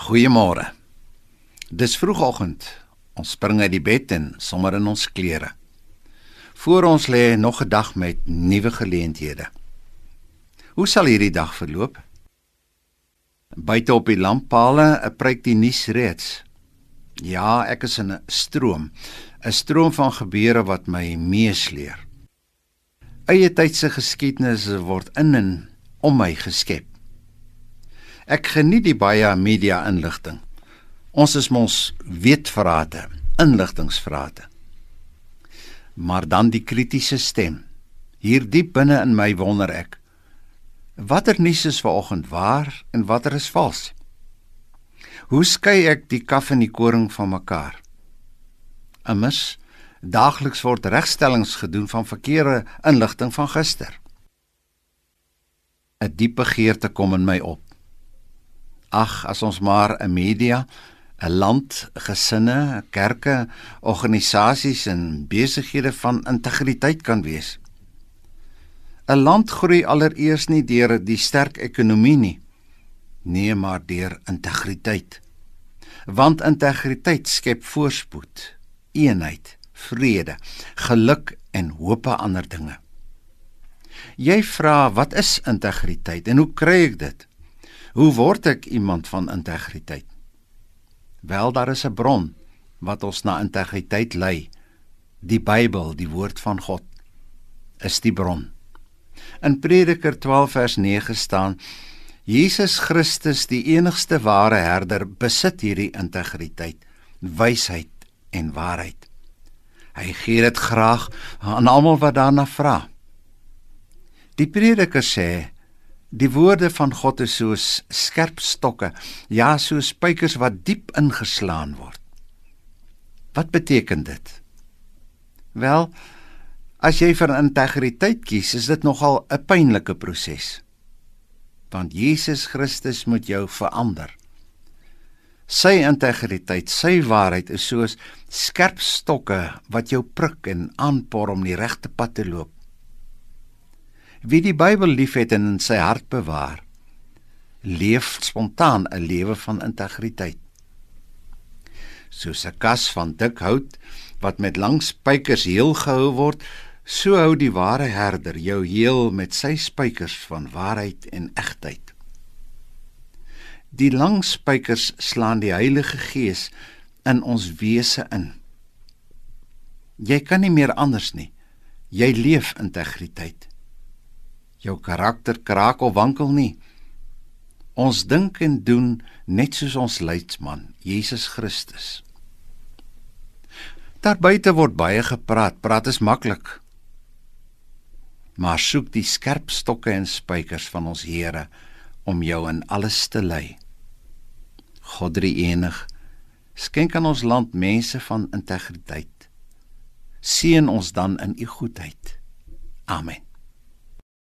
Goeiemôre. Dis vroegoggend. Ons spring uit die bed en sommer in ons klere. Voor ons lê nog 'n dag met nuwe geleenthede. Hoe sal hierdie dag verloop? Buite op die lamppale, 'n preek die nuus reeds. Ja, ek is in 'n stroom, 'n stroom van gebeure wat my meesleer. Eie tydse geskiedenis word in en om my geskep. Ek geniet die baie media inligting. Ons is mos weetverrate, inligtingsverrate. Maar dan die kritiese stem. Hier diep binne in my wonder ek, watter nuus is vanoggend waar en watter is vals? Hoe skei ek die kaf en die koring van mekaar? Immers daagliks word regstellings gedoen van verkeerde inligting van gister. 'n Diep begeerte kom in my op. Ag, as ons maar 'n media, 'n land, gesinne, kerke, organisasies en besighede van integriteit kan wees. 'n Land groei allereers nie deur die sterk ekonomie nie, nee, maar deur integriteit. Want integriteit skep voorspoed, eenheid, vrede, geluk en hoop op ander dinge. Jy vra, wat is integriteit en hoe kry ek dit? Hoe word ek iemand van integriteit? Wel, daar is 'n bron wat ons na integriteit lei. Die Bybel, die woord van God, is die bron. In Prediker 12 vers 9 staan: Jesus Christus, die enigste ware herder, besit hierdie integriteit, wysheid en waarheid. Hy gee dit graag aan almal wat daarna vra. Die Prediker sê Die woorde van God is soos skerp stokke, ja, soos spykers wat diep ingeslaan word. Wat beteken dit? Wel, as jy vir integriteit kies, is dit nogal 'n pynlike proses. Want Jesus Christus moet jou verander. Sy integriteit, sy waarheid is soos skerp stokke wat jou prik en aanpor om die regte pad te loop. Wie die Bybel liefhet en in sy hart bewaar, leef spontaan 'n lewe van integriteit. Soos 'n kas van dik hout wat met lang spykers heel gehou word, so hou die ware herder jou heel met sy spykers van waarheid en egtheid. Die lang spykers slaan die Heilige Gees in ons wese in. Jy kan nie meer anders nie. Jy leef integriteit jou karakter kraak of wankel nie. Ons dink en doen net soos ons leidsman, Jesus Christus. Daar buite word baie gepraat, praat is maklik. Maar soek die skerp stokke en spykers van ons Here om jou in alles te lei. God drie enig, skenk aan ons land mense van integriteit. Seën ons dan in u goedheid. Amen.